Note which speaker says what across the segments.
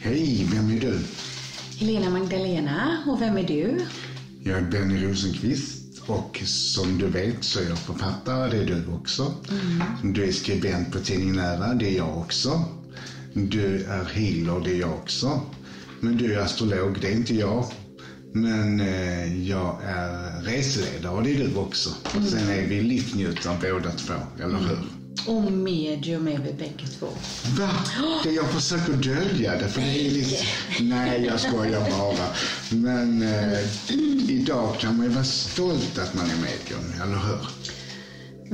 Speaker 1: Hej, vem är du?
Speaker 2: Helena Magdalena, och vem är du?
Speaker 1: Jag är Benny Rosenqvist och som du vet så är jag författare, det är du också. Mm. Du är skribent på tidningen Nära, det är jag också. Du är healer, det är jag också. Men du är astrolog, det är inte jag. Men eh, jag är reseledare och det är du också. Mm. Sen är vi livsnjutare båda två, eller hur?
Speaker 2: Och medium är vi bägge två.
Speaker 1: Va? Det jag försöker dölja det, för det är lite... Nej, jag skojar bara. Men eh, idag kan man ju vara stolt att man är medium, eller hur?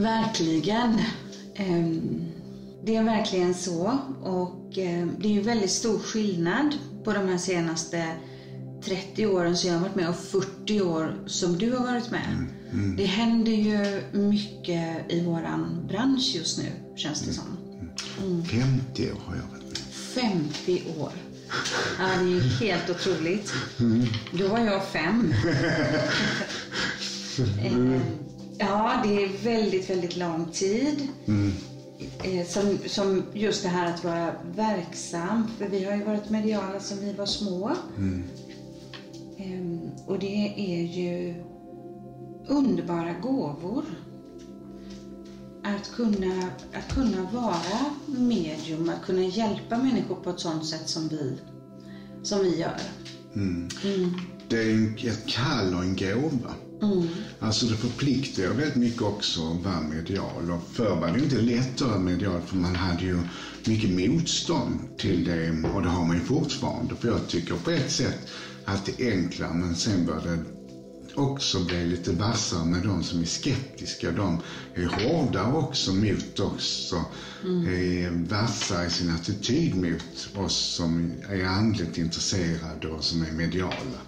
Speaker 2: Verkligen. Um, det är verkligen så. Och um, det är ju väldigt stor skillnad på de här senaste 30 åren som jag har varit med och 40 år som du har varit med. Mm, mm. Det händer ju mycket i våran bransch just nu, känns det som.
Speaker 1: Mm. 50 år har jag varit med.
Speaker 2: 50 år. Ja, det är ju helt otroligt. Då var jag fem. Eh, ja, det är väldigt, väldigt lång tid. Mm. Eh, som, som just det här att vara verksam. För vi har ju varit mediala sedan vi var små. Mm. Ehm, och det är ju underbara gåvor. Att kunna, att kunna vara medium, att kunna hjälpa människor på ett sådant sätt som vi, som vi gör.
Speaker 1: Mm. Mm. Det är ett kall och en gåva. Mm. Alltså det förpliktar väldigt mycket också att vara medial. Och förr var det inte lätt att vara medial för man hade ju mycket motstånd till det och det har man ju fortfarande. För jag tycker på ett sätt att det är enklare men sen bör det också bli lite vassare med de som är skeptiska. De är hårdare också mot oss och mm. är vassa i sin attityd mot oss som är andligt intresserade och som är mediala.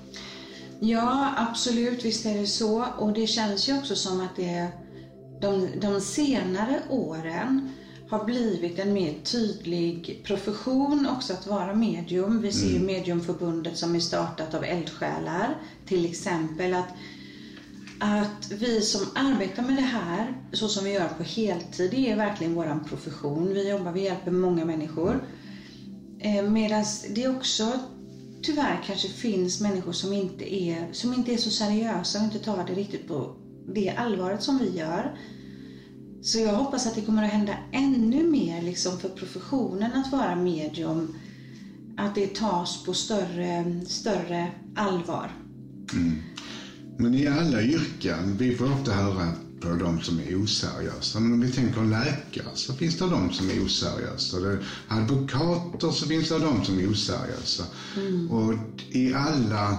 Speaker 2: Ja, absolut, visst är det så. Och det känns ju också som att det är de, de senare åren har blivit en mer tydlig profession också att vara medium. Vi ser ju mm. Mediumförbundet som är startat av eldsjälar till exempel. Att, att vi som arbetar med det här, så som vi gör på heltid, det är verkligen vår profession. Vi jobbar, vi hjälper många människor. Eh, Medan det också tyvärr kanske finns människor som inte är, som inte är så seriösa och inte tar det riktigt på det allvaret som vi gör. Så jag hoppas att det kommer att hända ännu mer liksom för professionen att vara medium. Att det tas på större, större allvar. Mm.
Speaker 1: Men i alla yrken, vi får ofta höra på de som är oseriösa. Men om vi tänker läkare så finns det de som är oseriösa. Advokater så finns det de som är oseriösa. Mm. Och i alla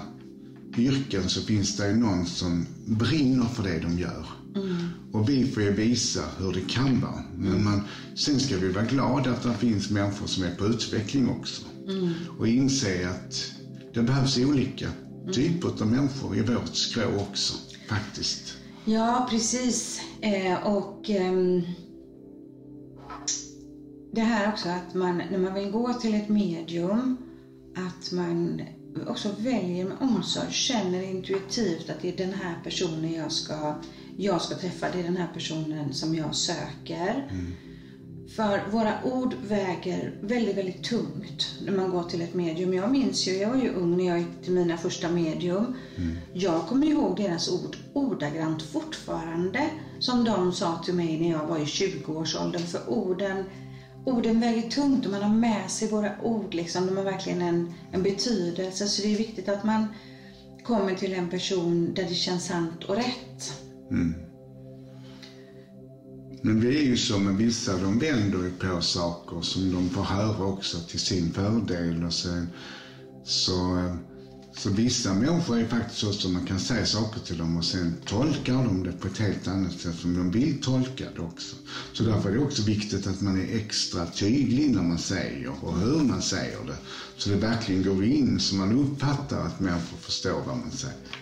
Speaker 1: yrken så finns det någon som brinner för det de gör. Mm. Och vi får ju visa hur det kan vara. Men man, sen ska vi vara glada att det finns människor som är på utveckling också. Mm. Och inse att det behövs olika typer av människor i vårt skrå också, faktiskt.
Speaker 2: Ja, precis. Eh, och eh, det här också att man, när man vill gå till ett medium, att man också väljer med omsorg, känner intuitivt att det är den här personen jag ska, jag ska träffa, det är den här personen som jag söker. Mm. För våra ord väger väldigt, väldigt tungt när man går till ett medium. Jag minns ju, jag var ju ung när jag gick till mina första medium. Mm. Jag kommer ihåg deras ord ordagrant fortfarande som de sa till mig när jag var i 20-årsåldern. För orden, orden väger tungt och man har med sig våra ord. Liksom. De har verkligen en, en betydelse. Så det är viktigt att man kommer till en person där det känns sant och rätt. Mm.
Speaker 1: Men vi är ju så med vissa, de vänder ju på saker som de får höra också till sin fördel. Och sen, så, så vissa människor är faktiskt så som man kan säga saker till dem och sen tolkar de det på ett helt annat sätt som de vill tolka det också. Så därför är det också viktigt att man är extra tydlig när man säger och hur man säger det. Så det verkligen går in så man uppfattar att människor förstår vad man säger.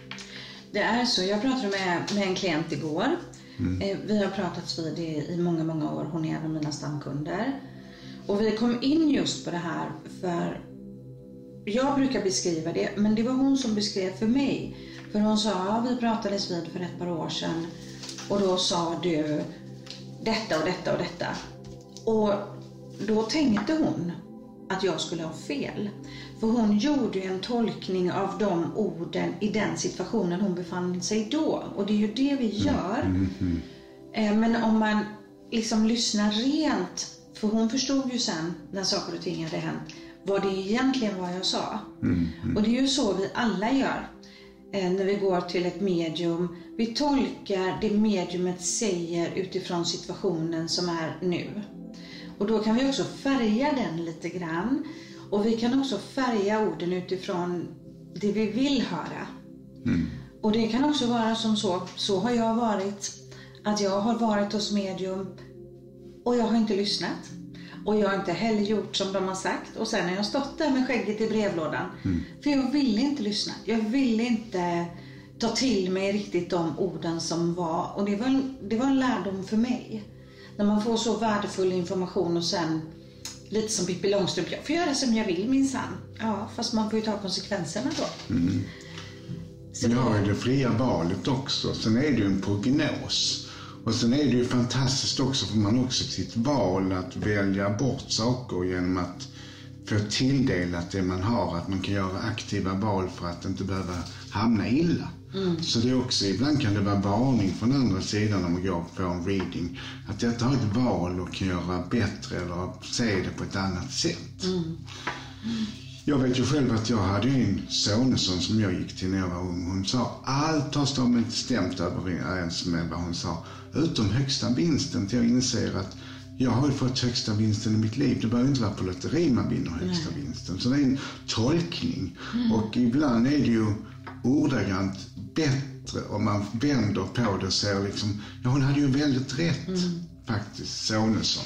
Speaker 2: Det är så. Jag pratade med, med en klient igår Mm. Eh, vi har pratats vid i många, många år. Hon är en av mina stamkunder. Och vi kom in just på det här för jag brukar beskriva det, men det var hon som beskrev för mig. För hon sa, ja, vi pratades vid för ett par år sedan och då sa du detta och detta och detta. Och då tänkte hon, att jag skulle ha fel. För hon gjorde en tolkning av de orden i den situationen hon befann sig då. Och det är ju det vi gör. Eh, Men om man liksom lyssnar rent, för hon förstod ju sen när saker och ting hade hänt, vad det egentligen var jag sa. Och det är ju så vi alla gör eh, när vi går till ett medium. Vi tolkar det mediumet säger utifrån situationen som är nu. Och då kan vi också färga den lite grann. Och vi kan också färga orden utifrån det vi vill höra. Och det kan också vara som så, så har jag varit, att jag har varit hos medium och jag har inte lyssnat. Och jag har inte heller gjort som de har sagt. Och sen har jag stått där med skägget i brevlådan. För jag ville inte lyssna. Jag ville inte ta till mig riktigt de orden som var. Och det var, det var en lärdom för mig. När man får så värdefull information och sen lite som Pippi Långstrump, jag får göra som jag vill minsann. Ja, fast man får ju ta konsekvenserna då. Så
Speaker 1: Vi
Speaker 2: det-
Speaker 1: det fria valet också. Sen är det ju en prognos. Och sen är det ju fantastiskt också för man har också sitt val att välja bort saker genom att få tilldelat det man har. Att man kan göra aktiva val för att inte behöva hamna illa. Så det är också, ibland kan det vara varning från andra sidan om man går på en reading. Att detta har ett val och kan göra bättre eller se det på ett annat sätt. Jag vet ju själv att jag hade en sonesson som jag gick till när jag var ung. Hon sa allt har stämt överens med vad hon sa. Utom högsta vinsten. Till jag inser att jag har ju fått högsta vinsten i mitt liv. Det behöver inte vara på lotteri man vinner högsta vinsten. Så det är en tolkning. Och ibland är det ju ordagrant bättre om man vänder på det och ser liksom, ja hon hade ju väldigt rätt faktiskt, Sonesson.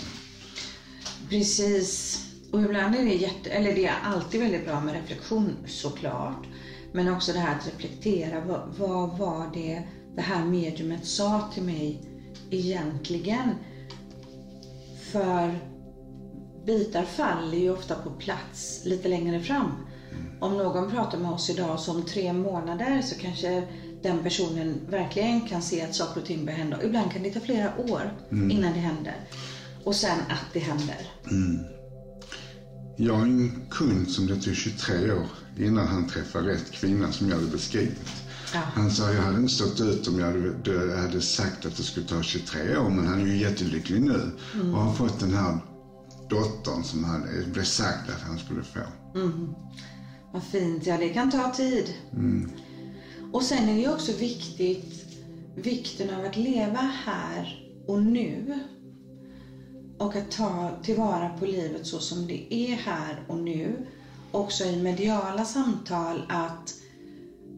Speaker 2: Precis. Och ibland är det jätte, eller det är alltid väldigt bra med reflektion såklart. Men också det här att reflektera. Vad, vad var det det här mediumet sa till mig egentligen? För bitar faller ju ofta på plats lite längre fram. Om någon pratar med oss idag så om tre månader så kanske den personen verkligen kan se att saker och ting börjar hända. Ibland kan det ta flera år innan det händer. Och sen att det händer.
Speaker 1: Jag har en kund som det tog 23 år innan han träffade rätt kvinna som jag hade beskrivit.
Speaker 2: Ja.
Speaker 1: Han sa jag hade inte stått ut om jag hade, hade sagt att det skulle ta 23 år men han är ju jättelycklig nu och har fått den här dottern som han blev sagt att han skulle få.
Speaker 2: Vad fint. Ja, det kan ta tid. Och sen är det ju också viktigt, vikten av att leva här och nu. Och att ta tillvara på livet så som det är här och nu. Också i mediala samtal att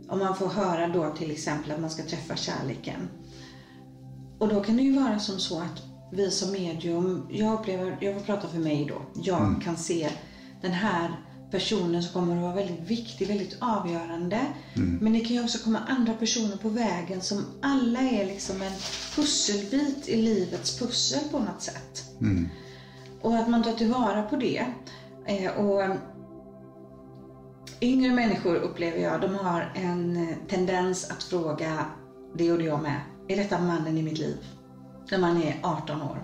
Speaker 2: om man får höra då till exempel att man ska träffa kärleken. Och då kan det ju vara som så att vi som medium, jag upplever, jag får prata för mig då, jag kan se den här personen som kommer att vara väldigt viktig, väldigt avgörande. Men det kan ju också komma andra personer på vägen som alla är liksom en pusselbit i livets pussel på något sätt. Och att man tar tillvara på det. Eh, och Yngre människor upplever jag, de har en eh, tendens att fråga, det gjorde jag med, är detta mannen i mitt liv? När man är 18 år.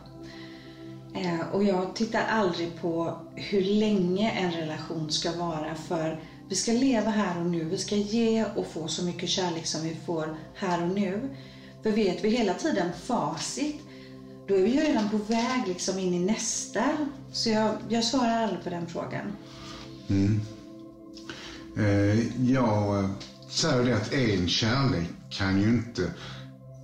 Speaker 2: Eh, och jag tittar aldrig på hur länge en relation ska vara för vi ska leva här och nu. Vi ska ge och få så mycket kärlek som vi får här och nu. För vet vi hela tiden facit, då är vi ju redan på väg liksom in i nästa. Så jag, jag svarar aldrig på den frågan. Mm.
Speaker 1: Eh, jag säger det att en kärlek kan ju inte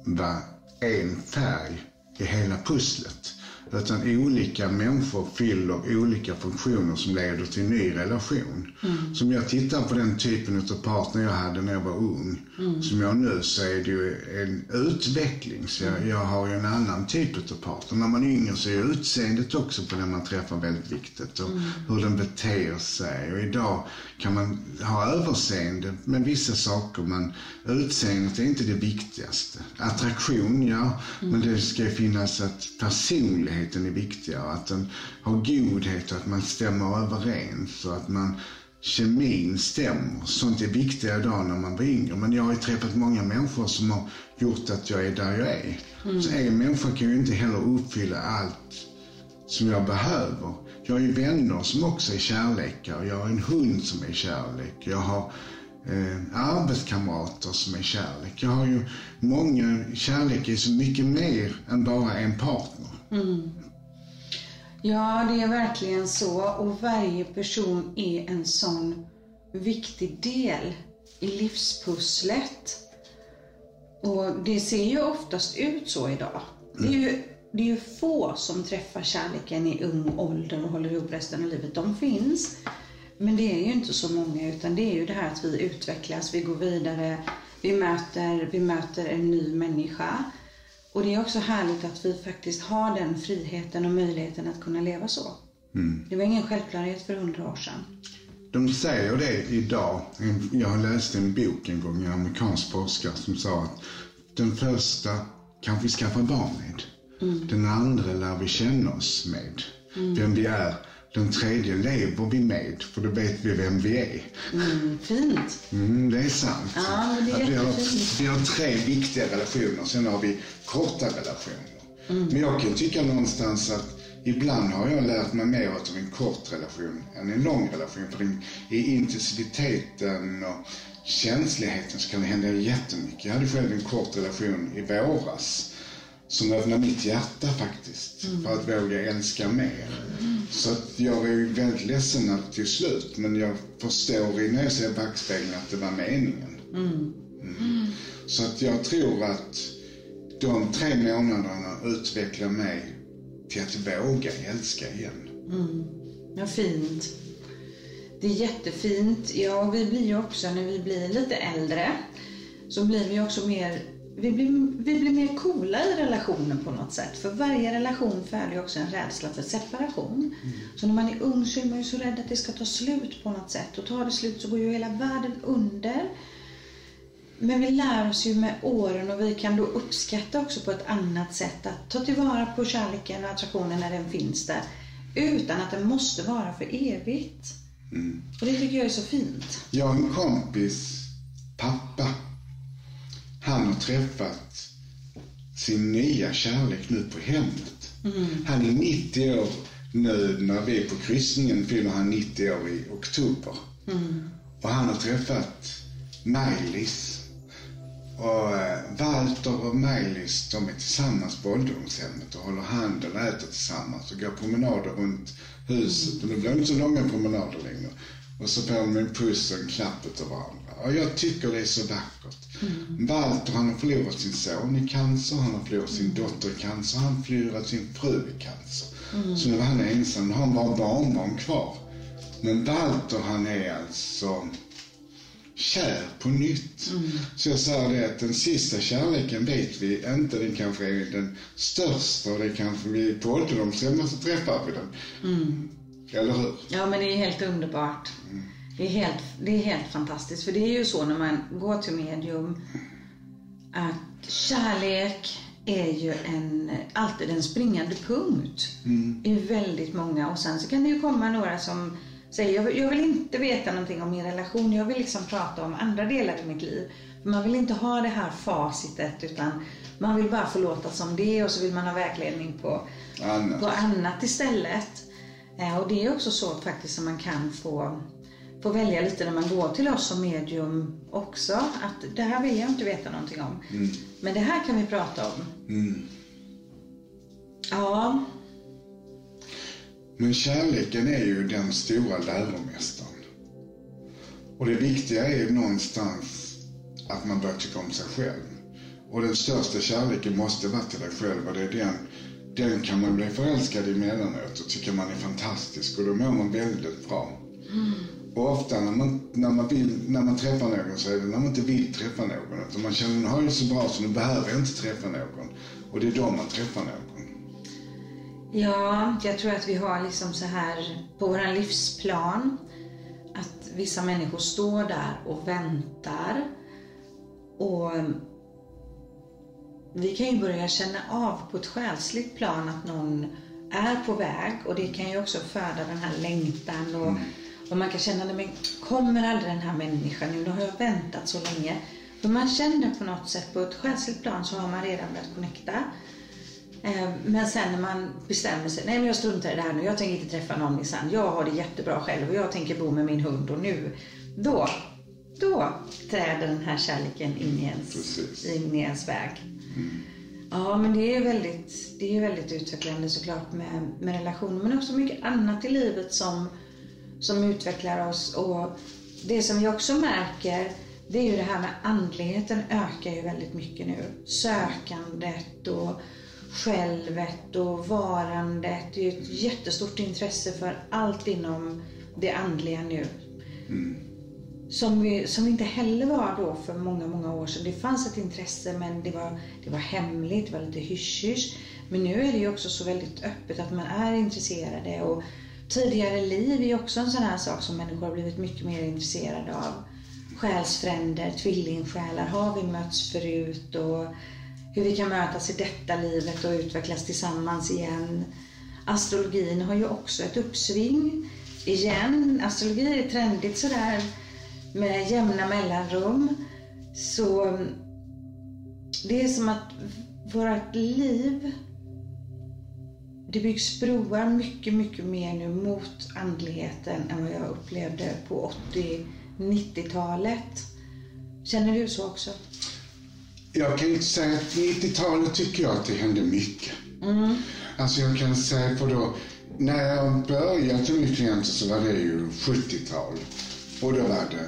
Speaker 1: vara en färg i hela pusslet. Utan olika människor fyller olika funktioner som leder till en ny relation. Som jag tittar på den typen av partner jag hade när jag var ung. Som jag nu så är det ju en utveckling. Så jag, jag har ju en annan typ av partner. När man är yngre så är utseendet också på den man träffar väldigt viktigt. Och hur den beter sig. Och idag kan man ha överseende med vissa saker men utseendet är inte det viktigaste. Attraktion, ja. Men det ska ju finnas att personligheten är viktigare. Att den har godhet och att man stämmer överens. Och att man kemin stämmer. Sånt är viktigare idag när man var yngre. Men jag har ju träffat många människor som har gjort att jag är där jag är. Så en människa kan ju inte heller uppfylla allt som jag behöver. Jag har ju vänner som också är kärlekar. Jag har en hund som är kärlek. Jag har eh, arbetskamrater som är kärlek. Jag har ju många, kärlek är så mycket mer än bara en partner.
Speaker 2: Mm. Ja, det är verkligen så. Och varje person är en sån viktig del i livspusslet. Och det ser ju oftast ut så idag. Det är ju, det är ju få som träffar kärleken i ung ålder och håller ihop resten av livet. De finns. Men det är ju inte så många utan det är ju det här att vi utvecklas, vi går vidare, vi möter, vi möter en ny människa. Och det är också härligt att vi faktiskt har den friheten och möjligheten att kunna leva så.
Speaker 1: Mm.
Speaker 2: Det var ingen självklarhet för hundra år sedan.
Speaker 1: De säger det idag. Jag har läst en bok en gång, en amerikansk forskare som sa att den första kan vi skaffa barn med.
Speaker 2: Mm.
Speaker 1: Den andra lär vi känna oss med. Vem vi är. Den tredje lever vi med, för då vet vi vem vi är.
Speaker 2: Mm, fint.
Speaker 1: Mm, det är sant.
Speaker 2: Ja, det är
Speaker 1: Att vi, har, vi har tre viktiga relationer, sen har vi korta relationer.
Speaker 2: Mm.
Speaker 1: Men jag kan tycka någonstans att ibland har jag lärt mig mer av en kort relation än en lång relation. För i intensiteten och känsligheten så kan det hända jättemycket. Jag hade själv en kort relation i våras som öppnade mitt hjärta faktiskt. För att våga älska mer. Så att jag är ju väldigt ledsen att tog slut. Men jag förstår i när jag ser backspegeln att det var meningen. Mm. Så att jag tror att de tre månaderna utvecklar mig till att våga älska igen.
Speaker 2: Ja, fint. Det är jättefint. Ja, vi blir ju också, när vi blir lite äldre, så blir vi också mer vi blir, vi blir mer coola i relationen på något sätt. För varje relation ju också en rädsla för separation. Så när man är ung så är man ju så rädd att det ska ta slut på något sätt. Och tar det slut så går ju hela världen under. Men vi lär oss ju med åren och vi kan då uppskatta också på ett annat sätt att ta tillvara på kärleken och attraktionen när den finns där. Utan att den måste vara för evigt. Och det tycker jag är så fint.
Speaker 1: Jag har en kompis pappa. Han har träffat sin nya kärlek nu på hemmet. Han är 90 år nu när vi är på kryssningen fyller han 90 år i oktober. Och han har träffat Maj-Lis. Och eh, Walter och Maj-Lis de är tillsammans på ålderdomshemmet och håller hand och äter tillsammans och går promenader runt huset. Och det blir inte så långa promenader längre. Och så får de en puss och en klapp utav varandra. Och jag tycker det är så vackert. Walter han har förlorat sin son i cancer, han har förlorat sin dotter i cancer, han har förlorat sin fru i cancer. Så nu var han ensam, nu har han bara barnbarn kvar. Men Walter han är alltså kär på nytt. Så jag sa det att den sista kärleken vet vi inte, den kanske är den största och det kanske vi på ålderdomshemmet så träffar vi den. Eller hur?
Speaker 2: Ja, men det är helt underbart. Det är helt, det är helt fantastiskt. För det är ju så när man går till medium att kärlek är ju en, alltid en springande punkt i väldigt många. Och sen så kan det ju komma några som säger jag vill, jag vill inte veta någonting om min relation. Jag vill liksom prata om andra delar i mitt liv. För man vill inte ha det här facitet utan man vill bara få låta som det och så vill man ha vägledning på
Speaker 1: Annat.
Speaker 2: på annat istället. Eh, Och det är också så faktiskt som man kan få, få välja lite när man går till oss som medium också. Att det här vill jag inte veta någonting om. Men det här kan vi prata om. Ja,
Speaker 1: Men kärleken är ju den stora läromästaren. Och det viktiga är ju någonstans att man börjar tycka om sig själv. Och den största kärleken måste vara till dig själv och det är den, den kan man bli förälskad i emellanåt och tycka man är fantastisk och då mår man väldigt bra. Och ofta när man, när, man vill, när man träffar någon så är det när man inte vill träffa någon. Utan man känner att nu har det så bra så nu behöver jag inte träffa någon. Och det är då man träffar någon.
Speaker 2: ja, jag tror att vi har liksom så här på vår livsplan att vissa människor står där och väntar. Och vi kan ju börja känna av på ett själsligt plan att någon är på väg och det kan ju också föda den här längtan och, och man kan känna, nej men kommer aldrig den här människan nu? Då har jag väntat så länge. För man känner på något sätt, på ett själsligt plan så har man redan börjat connecta. Eh, Men sen när man bestämmer sig, nej men jag struntar i det här nu, jag tänker inte träffa någon minsann. Jag har det jättebra själv och jag tänker bo med min hund och nu, då, då träder den här kärleken in i ens,
Speaker 1: Precis.
Speaker 2: in i ens väg. Ja, men det är väldigt, det är väldigt utvecklande såklart med, med relationer, men också mycket annat i livet som, som utvecklar oss. Och det som vi också märker, det är ju det här med andligheten ökar ju väldigt mycket nu. Sökandet och självet och varandet. Det är ju ett jättestort intresse för allt inom det andliga nu. Som vi, som inte heller var då för många, många år sedan. Det fanns ett intresse men det var, det var hemligt, det var lite hysch Men nu är det ju också så väldigt öppet att man är intresserade och tidigare liv är också en sån här sak som människor har blivit mycket mer intresserade av. Själsfränder, tvillingsjälar, har vi mötts förut och hur vi kan mötas i detta livet och utvecklas tillsammans igen. Astrologin har ju också ett uppsving igen. Astrologi är trendigt sådär med jämna mellanrum. Så det är som att vårt liv, det byggs broar mycket, mycket mer nu mot andligheten än vad jag upplevde på 80-90-talet. Känner du så också?
Speaker 1: Jag kan inte säga att 90-talet tycker jag att det hände mycket. Alltså jag kan säga för då, när jag började till min klienter så var det ju 70-tal. Och då var det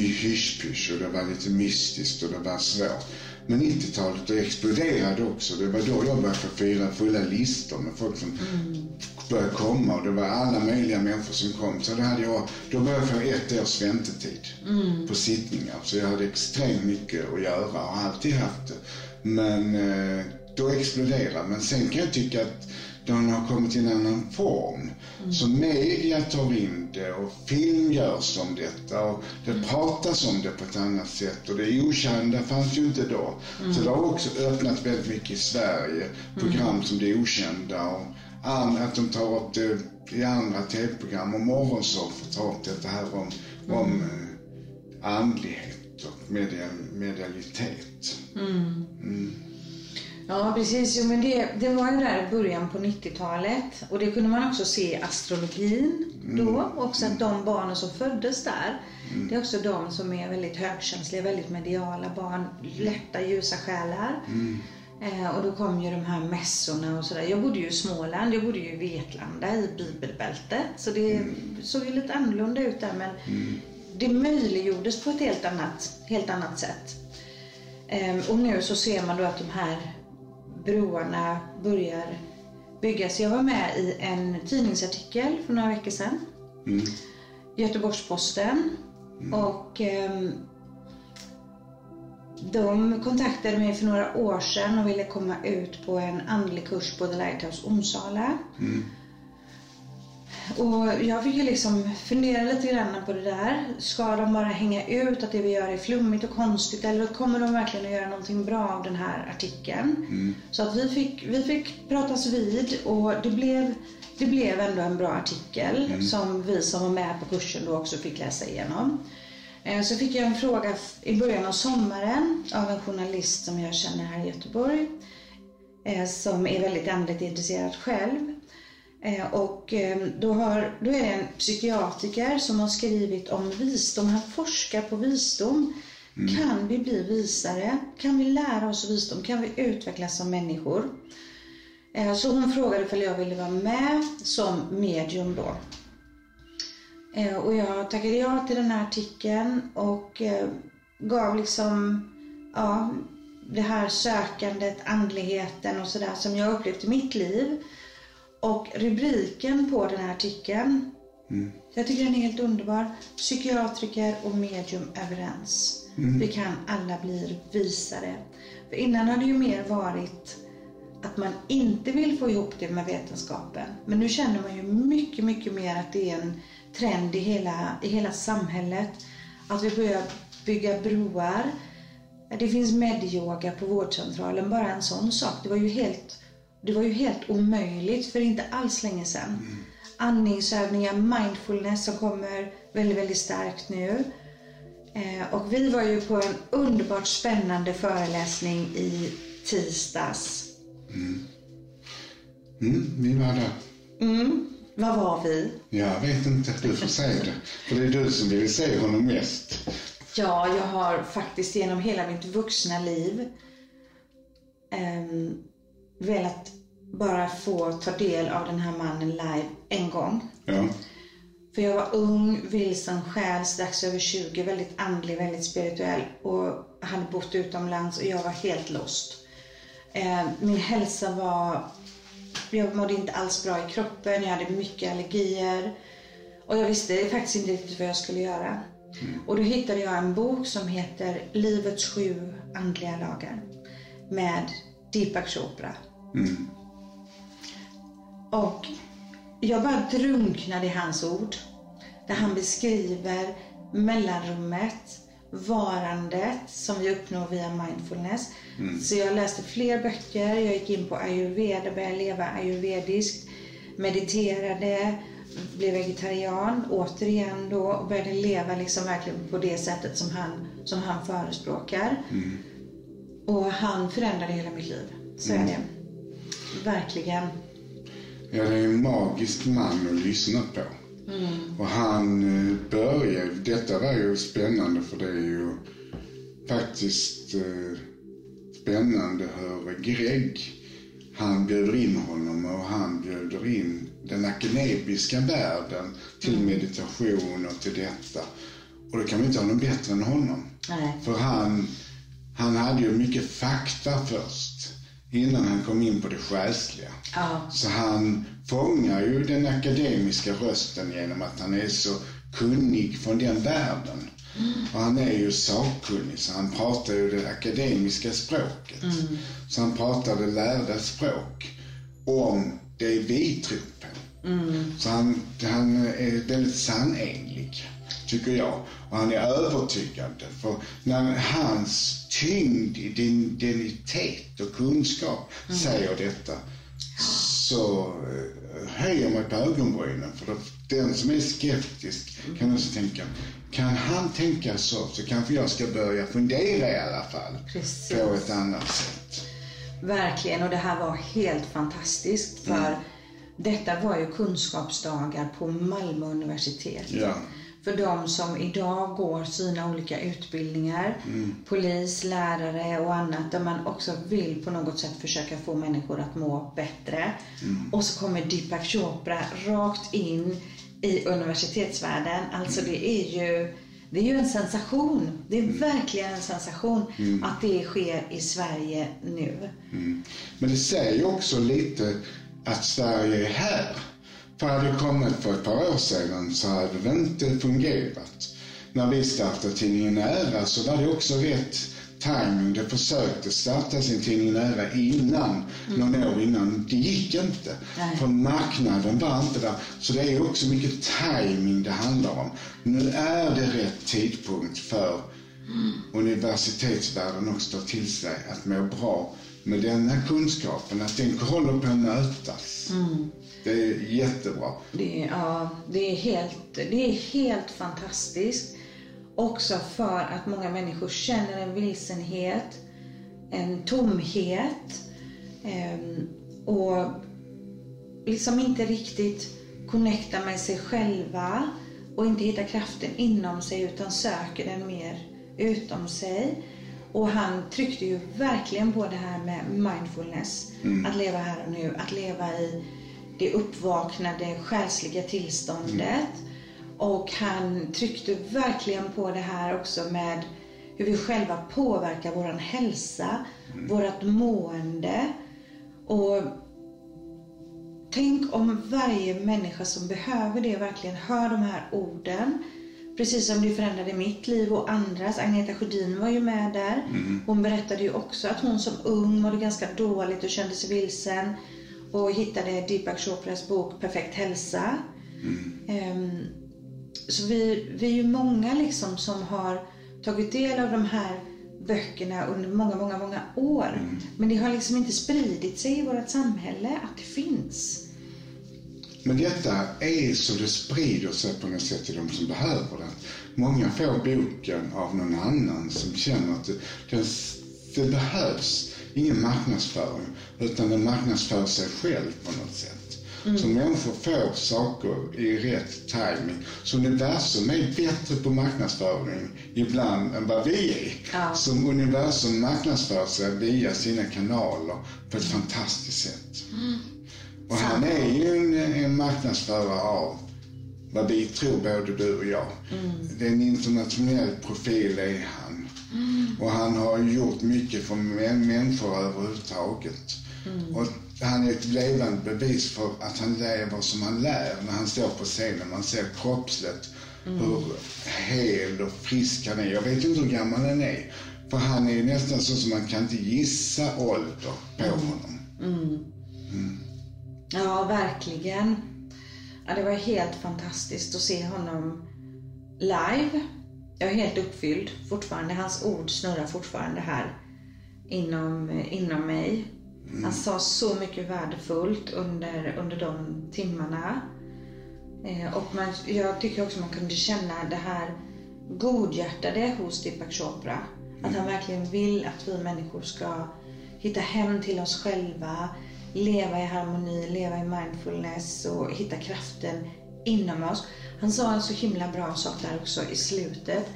Speaker 1: hysch och det var lite mystiskt och det var svårt. Men 90-talet det exploderade också. Det var då jag började få fira fulla listor med folk som började komma och det var alla möjliga människor som kom. Så då, hade jag, då började jag få ett års väntetid på sittningar. Så jag hade extremt mycket att göra och har alltid haft det. Men eh, då exploderade Men sen kan jag tycka att den har kommit i en annan form. Så media tar in det och film görs om detta och det pratas om det på ett annat sätt. Och det okända fanns ju inte då. Så det har också öppnat väldigt mycket i Sverige. Program som det okända och att de tar upp det i andra tv-program och morgonsoffor tar upp detta här om, om eh, andlighet och media, medialitet.
Speaker 2: Ja, precis. Jo, men det, det var ju där i början på 90-talet. Och det kunde man också se i astrologin då. Också att de barnen som föddes där, det är också de som är väldigt högkänsliga, väldigt mediala barn. Lätta, ljusa själar. Eh, och då kom ju de här mässorna och sådär. Jag bodde ju i Småland, jag bodde ju i Vetlanda i bibelbältet. Så det såg ju lite annorlunda ut där men det möjliggjordes på ett helt annat, helt annat sätt. Ehm, och nu så ser man då att de här broarna börjar byggas. Jag var med i en tidningsartikel för några veckor sedan. Göteborgs-Posten. Och ehm, de kontaktade mig för några år sedan och ville komma ut på en andlig kurs på The Lighthouse Onsala. Och jag fick ju liksom fundera lite grann på det där. Ska de bara hänga ut att det vi gör är flummigt och konstigt eller kommer de verkligen att göra någonting bra av den här artikeln? Så att vi fick, vi fick pratas vid och det blev, det blev ändå en bra artikel som vi som var med på kursen då också fick läsa igenom. Eh, Så fick jag en fråga i början av sommaren av en journalist som jag känner här i Göteborg eh, som är väldigt andligt intresserad själv. Eh, Och eh, då, har, då är det en psykiatriker som har skrivit om visdom. Han forskar på visdom. Kan vi bli visare? Kan vi lära oss visdom? Kan vi utvecklas som människor? Eh, Så hon frågade om jag ville vara med som medium då. Eh, Och jag tackade ja till den här artikeln och gav liksom, ja, det här sökandet, andligheten och sådär som jag upplevt i mitt liv. Och rubriken på den här artikeln, jag tycker den är helt underbar. Psykiatriker och medium överens. Vi kan alla bli visare. För innan har det ju mer varit att man inte vill få ihop det med vetenskapen. Men nu känner man ju mycket, mycket mer att det är en trend i hela, i hela samhället. Att vi börjar bygga broar. Det finns medyoga på vårdcentralen, bara en sån sak. Det var ju helt, det var ju helt omöjligt för inte alls länge sedan. Andningsövningar, mindfulness som kommer väldigt, väldigt starkt nu. Eh, och vi var ju på en underbart spännande föreläsning i tisdags.
Speaker 1: Mm, vi var där.
Speaker 2: Mm. Var var vi?
Speaker 1: Jag vet inte, du får säga det. För det är du som vill se honom mest.
Speaker 2: Ja, jag har faktiskt genom hela mitt vuxna liv um, velat bara få ta del av den här mannen live en gång.
Speaker 1: Ja.
Speaker 2: För jag var ung, vilsen själ, strax över 20, väldigt andlig, väldigt spirituell och hade bott utomlands och jag var helt lost. Eh, min hälsa var... Jag mådde inte alls bra i kroppen, jag hade mycket allergier. Och jag visste faktiskt inte riktigt vad jag skulle göra. Mm. Och då hittade jag en bok som heter Livets sju andliga lagar med Deepak Chopra. Mm. Och jag bara drunknade i hans ord. Där han beskriver mellanrummet, varandet som vi uppnår via mindfulness. Mm. Så jag läste fler böcker, jag gick in på ayurveda, började leva ayurvediskt, mediterade, blev vegetarian återigen då och började leva liksom verkligen på det sättet som han, som han förespråkar. Mm. Och han förändrade hela mitt liv. Så mm. är det. Verkligen.
Speaker 1: Ja, det är en magisk man att lyssna på. Mm. Och han eh, började, detta var ju spännande för det är ju faktiskt eh, spännande hur Greg, han bjuder in honom och han bjuder in den akademiska världen till mm. meditation och till detta. Och då kan vi inte ha någon bättre än honom.
Speaker 2: Nej.
Speaker 1: För han, han hade ju mycket fakta först innan han kom in på det själsliga.
Speaker 2: Ja.
Speaker 1: Så han fångar ju den akademiska rösten genom att han är så kunnig från den världen. Mm. Och han är ju sakkunnig, så han pratar ju det akademiska språket. Mm. Så han pratar det lärda språk om det vi tror på.
Speaker 2: Mm.
Speaker 1: Så han, han är väldigt sanenlig, tycker jag. Och han är övertygande. För när hans tyngd, identitet och kunskap mm. säger detta så eh, höjer man på ögonbrynen. För den som är skeptisk kan också tänka, kan han tänka så, så kanske jag ska börja fundera i alla fall.
Speaker 2: Precis.
Speaker 1: På ett annat sätt.
Speaker 2: Verkligen, och det här var helt fantastiskt. För mm. detta var ju kunskapsdagar på Malmö universitet.
Speaker 1: Ja
Speaker 2: för de som idag går sina olika utbildningar,
Speaker 1: mm.
Speaker 2: polis, lärare och annat, där man också vill på något sätt försöka få människor att må bättre.
Speaker 1: Mm.
Speaker 2: Och så kommer Deepak Chopra rakt in i universitetsvärlden. Alltså mm. det är ju det är ju en sensation. Det är mm. verkligen en sensation
Speaker 1: mm.
Speaker 2: att det sker i Sverige nu.
Speaker 1: Mm. Men det säger också lite att Sverige är här. För hade det kommit för ett par år sedan så hade det inte fungerat. När vi startade tidningen Nära så var det också rätt timing. Det försökte starta sin tidning Nära innan, mm. någon år innan. Det gick inte.
Speaker 2: Nej.
Speaker 1: För marknaden var inte där. Så det är också mycket timing det handlar om. Nu är det rätt tidpunkt för mm. universitetsvärlden också ta till sig att må bra med denna kunskapen. Att den håller på att mötas.
Speaker 2: Mm.
Speaker 1: Det är jättebra.
Speaker 2: Det ja, det är, helt, det är helt fantastiskt. Också för att många människor känner en vilsenhet, en tomhet eh, och liksom inte riktigt connectar med sig själva och inte hittar kraften inom sig utan söker den mer utom sig. Och han tryckte ju verkligen på det här med mindfulness.
Speaker 1: Mm.
Speaker 2: Att leva här och nu, att leva i det uppvaknade själsliga tillståndet. Mm. Och han tryckte verkligen på det här också med hur vi själva påverkar vår hälsa, mm. vårt mående. Och tänk om varje människa som behöver det verkligen hör de här orden. Precis som det förändrade mitt liv och andras. Agneta Sjödin var ju med där.
Speaker 1: Mm.
Speaker 2: Hon berättade ju också att hon som ung mådde ganska dåligt och kände sig vilsen och hittade Deepak Chopras bok Perfekt hälsa.
Speaker 1: Mm.
Speaker 2: Um, så vi, vi är ju många liksom som har tagit del av de här böckerna under många, många, många år.
Speaker 1: Mm.
Speaker 2: Men det har liksom inte spridit sig i vårt samhälle att det finns.
Speaker 1: Men detta är så det sprider sig på något sätt till de som behöver den. Många får boken av någon annan som känner att den det behövs ingen marknadsföring, utan den marknadsför sig själv på något sätt. Mm. Så människor får saker i rätt timing. Så universum är bättre på marknadsföring ibland än vad vi är. Ja. Som universum marknadsför sig via sina kanaler på ett fantastiskt sätt. Mm. Och han är ju en, en marknadsförare av vad vi tror, både du och jag. Mm. Det är en internationell profil är han. Mm. Och han har gjort mycket för människor överhuvudtaget. Mm. Och han är ett levande bevis för att han lever som han lär när han står på scenen. Man ser kroppsligt mm. hur hel och frisk han är. Jag vet inte hur gammal han är. För han är nästan så som man kan inte gissa ålder på mm. honom. Mm.
Speaker 2: mm. Ja, verkligen. Ja, det var helt fantastiskt att se honom live. Jag är helt uppfylld fortfarande. Hans ord snurrar fortfarande här inom, inom mig. Mm. Han sa så mycket värdefullt under, under de timmarna. Eh, och man, jag tycker också man kunde känna det här godhjärtade hos Deepak Chopra. Mm. Att han verkligen vill att vi människor ska hitta hem till oss själva, leva i harmoni, leva i mindfulness och hitta kraften inom oss. Han sa en så himla bra sak där också i slutet.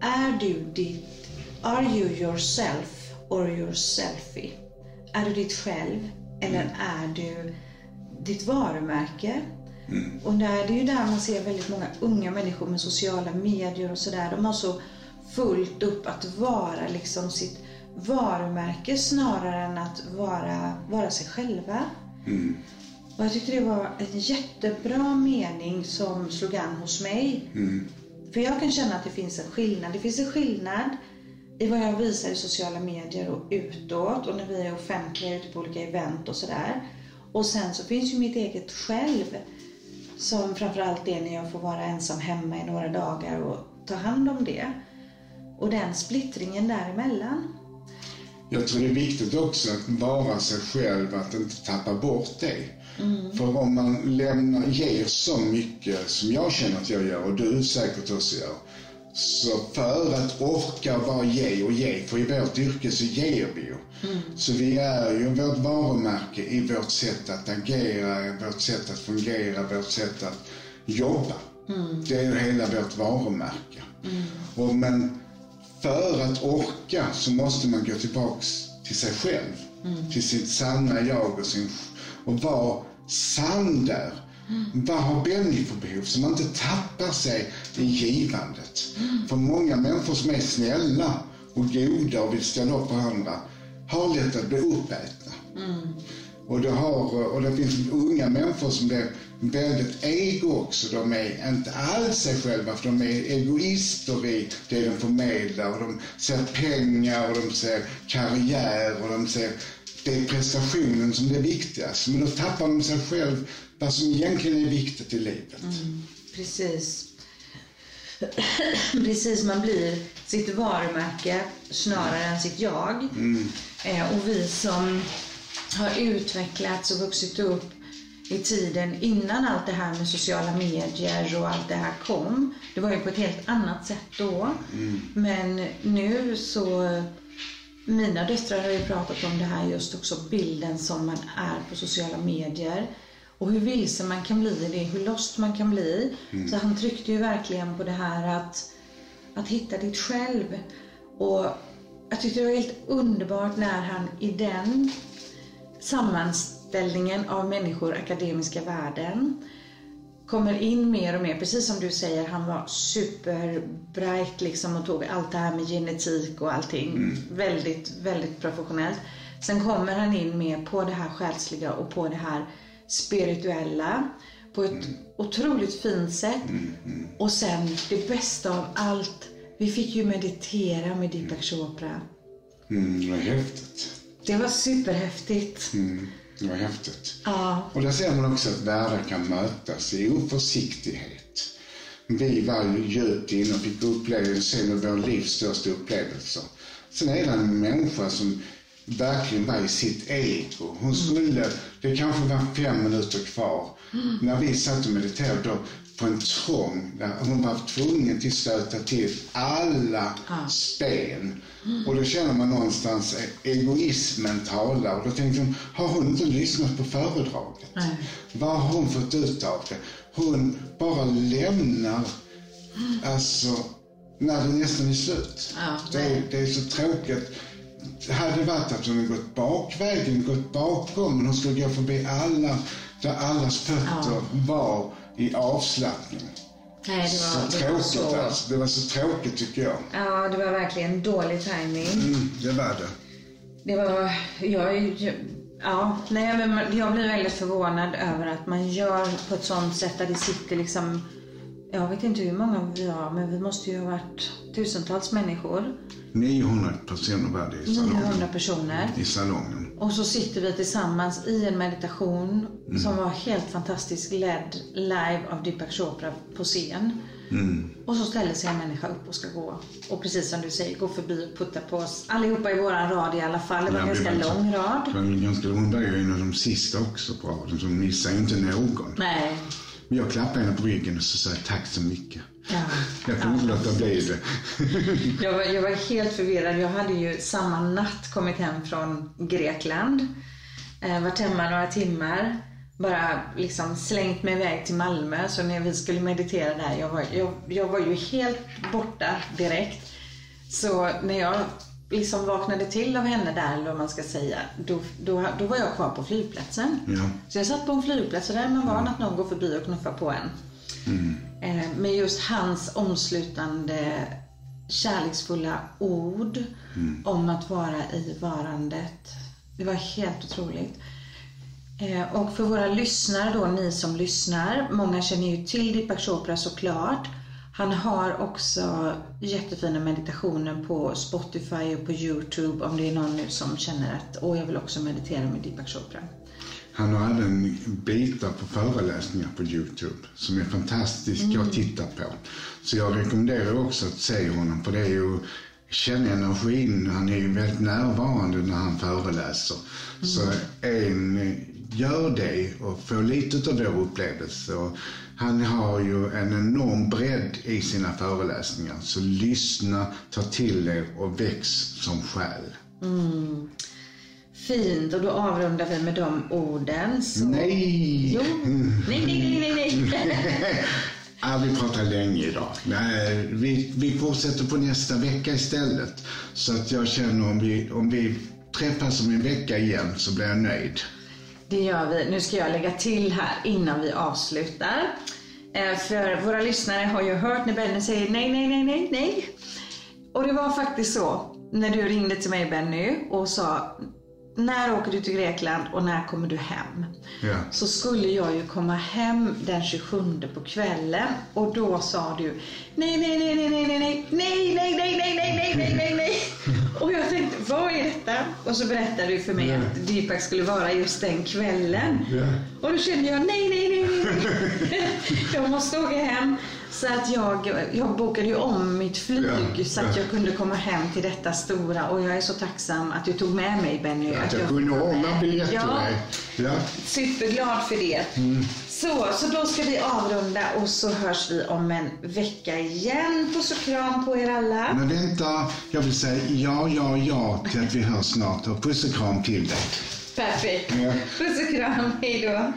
Speaker 2: Är du ditt, are you yourself or your selfie? Är du ditt själv eller mm. är du ditt varumärke? Mm. Och där, det är ju där man ser väldigt många unga människor med sociala medier och sådär. De har så fullt upp att vara liksom sitt varumärke snarare än att vara, vara sig själva. Mm. Och jag tyckte det var en jättebra mening som slog an hos mig. Mm. För jag kan känna att det finns en skillnad. Det finns en skillnad i vad jag visar i sociala medier och utåt och när vi är offentliga ute på olika event och sådär. Och sen så finns ju mitt eget själv som framförallt är när jag får vara ensam hemma i några dagar och ta hand om det. Och den splittringen däremellan.
Speaker 1: Jag tror det är viktigt också att vara sig själv, att inte tappa bort det. Mm. För om man lämnar, ger så mycket som jag känner att jag gör och du säkert också gör, så för att orka bara ge och ge, för i vårt yrke så ger vi ju. Mm. Så vi är ju vårt varumärke i vårt sätt att agera, vårt sätt att fungera, vårt sätt att jobba. Mm. Det är ju hela vårt varumärke. Mm. Och men för att orka så måste man gå tillbaks till sig själv. Mm. Till sitt sanna jag och, sin, och vara sann där. Mm. Vad har Benny för behov? Så man inte tappar sig i givandet. Mm. För många människor som är snälla och goda och vill ställa upp på andra har lätt att bli uppätna. Mm. Och, det har, och det finns unga människor som blir väldigt ego också. De är inte alls sig själva, för de är egoister i det de förmedlar. Och de ser pengar och de ser karriär och de ser det är prestationen som är viktigast. Men då tappar de sig själv vad som egentligen är viktigt i livet. Mm,
Speaker 2: precis. Precis, man blir sitt varumärke snarare än sitt jag. Mm. Eh, och vi som har utvecklats och vuxit upp i tiden innan allt det här med sociala medier och allt det här kom. Det var ju på ett helt annat sätt då. Mm. Men nu så mina döttrar har ju pratat om det här just också, bilden som man är på sociala medier. Och hur vilse man kan bli i det, hur lost man kan bli. Mm. Så han tryckte ju verkligen på det här att, att hitta ditt själv. Och jag tyckte det var helt underbart när han i den sammanställningen av människor, akademiska världen, kommer in mer och mer, precis som du säger, han var superbright liksom och tog allt det här med genetik och allting. Mm. Väldigt, väldigt professionellt. Sen kommer han in mer på det här själsliga och på det här spirituella på ett mm. otroligt fint sätt. Mm, mm. Och sen det bästa av allt, vi fick ju meditera med Deepak Chopra.
Speaker 1: Mm, var häftigt.
Speaker 2: Det var superhäftigt.
Speaker 1: Det var häftigt. Ja. Och där ser man också att världar kan mötas i oförsiktighet. Vi var ju djupt inne och fick uppleva, se vår livs största upplevelser. Sen är det en människa som verkligen var i sitt ego. Hon skulle, det kanske var fem minuter kvar. Mm. När vi satt och mediterade, då på en trång där hon var tvungen till stöta till alla spen. Och då känner man någonstans egoismen talar. Och då tänkte hon, har hon inte lyssnat på föredraget?
Speaker 2: Nej.
Speaker 1: Vad har hon fått ut av det? Hon bara lämnar, alltså, när det nästan är slut.
Speaker 2: Ja,
Speaker 1: det, är, det är så tråkigt. Det hade varit att hon gått bakvägen, gått bakom, men hon skulle gå förbi alla, där allas fötter var i avslappning.
Speaker 2: Nej, det
Speaker 1: Så
Speaker 2: var, det var
Speaker 1: tråkigt
Speaker 2: så...
Speaker 1: alltså. Det var så tråkigt tycker jag.
Speaker 2: Ja, det var verkligen dålig timing.
Speaker 1: Mm, det var det.
Speaker 2: Det var, jag, ju- ja, nej, men jag blir väldigt förvånad över att man gör på ett sånt sätt där det sitter liksom, jag vet inte hur många vi har, men vi måste ju ha varit tusentals människor.
Speaker 1: 900 personer var det i salongen.
Speaker 2: 900 personer.
Speaker 1: I salongen.
Speaker 2: Och så sitter vi tillsammans i en meditation som var helt fantastisk, ledd live av Deepak Chopra på scen. Och så ställer sig en människa upp och ska gå. Och precis som du säger, gå förbi och putta på oss. Allihopa i våran rad i alla fall. Det var en
Speaker 1: Ja,
Speaker 2: ganska
Speaker 1: var
Speaker 2: lång
Speaker 1: så-
Speaker 2: rad.
Speaker 1: Det var en ganska, hon var ju en av de sista också på raden, så ju inte någon.
Speaker 2: Nej.
Speaker 1: Men jag klappade henne på ryggen och så sa jag tack så mycket.
Speaker 2: Ja.
Speaker 1: Jag kunde inte låta bli det.
Speaker 2: Jag var, jag var helt förvirrad. Jag hade ju samma natt kommit hem från Grekland. Eh, varit hemma några timmar. Bara liksom slängt mig iväg till Malmö. Så när vi skulle meditera där, jag var, jag, jag var ju helt borta direkt. Så när jag liksom vaknade till av henne där, eller vad man ska säga, då, då, då var jag kvar på flygplatsen.
Speaker 1: Ja.
Speaker 2: Så jag satt på en flygplats och där är man van att någon går förbi och knuffar på en. Eh, med just hans omslutande kärleksfulla ord om att vara i varandet. Det var helt otroligt. Eh, och för våra lyssnare då, ni som lyssnar, många känner ju till Deepak Chopra såklart. Han har också jättefina meditationer på Spotify och på Youtube om det är någon nu som känner att åh, jag vill också meditera med Deepak Chopra.
Speaker 1: Han har även bitar på föreläsningar på Youtube som är fantastiska att titta på. Så jag rekommenderar också att se honom för det är ju känna energin. Han är ju väldigt närvarande när han föreläser. Så en, gör det och få lite av vår upplevelse. Och han har ju en enorm bredd i sina föreläsningar. Så lyssna, ta till er och väx som själ.
Speaker 2: Fint, och då avrundar vi med de orden. Så...
Speaker 1: Nej!
Speaker 2: Jo. Nej, nej, nej, nej, nej.
Speaker 1: Ja, vi pratar länge idag. Nej, vi, vi fortsätter på nästa vecka istället. Så att jag känner om vi, om vi träffas om en vecka igen så blir jag nöjd.
Speaker 2: Det gör vi. Nu ska jag lägga till här innan vi avslutar. Eh, För våra lyssnare har ju hört när Benny säger nej, nej, nej, nej, nej. Och det var faktiskt så när du ringde till mig Benny och sa när åker du till Grekland och när kommer du hem?
Speaker 1: Ja.
Speaker 2: Så skulle jag ju komma hem den 27 på kvällen och då sa du nej, nej, nej, nej, nej, nej, nej, nej, nej, nej, nej, nej, nej, nej, nej. Och jag tänkte, vad är detta? Och så berättade du för mig att Deepak skulle vara just den kvällen.
Speaker 1: Ja.
Speaker 2: Och då kände jag, nej, nej, nej, nej. Jag måste åka hem. Så att jag, jag bokade ju om mitt flyg
Speaker 1: Ja,
Speaker 2: så att
Speaker 1: ja.
Speaker 2: jag kunde komma hem till detta stora. Och jag är så tacksam att du tog med mig Benny.
Speaker 1: Att
Speaker 2: jag
Speaker 1: jag kunde ordna biljett till
Speaker 2: Ja,
Speaker 1: dig. Ja.
Speaker 2: superglad för det.
Speaker 1: Mm.
Speaker 2: Så, så då ska vi avrunda och så hörs vi om en vecka igen. Puss och kram på er alla.
Speaker 1: Men vänta, jag vill säga ja, ja, ja till att vi hörs snart och puss och kram till dig.
Speaker 2: Perfekt.
Speaker 1: Ja.
Speaker 2: Puss och kram, hej då.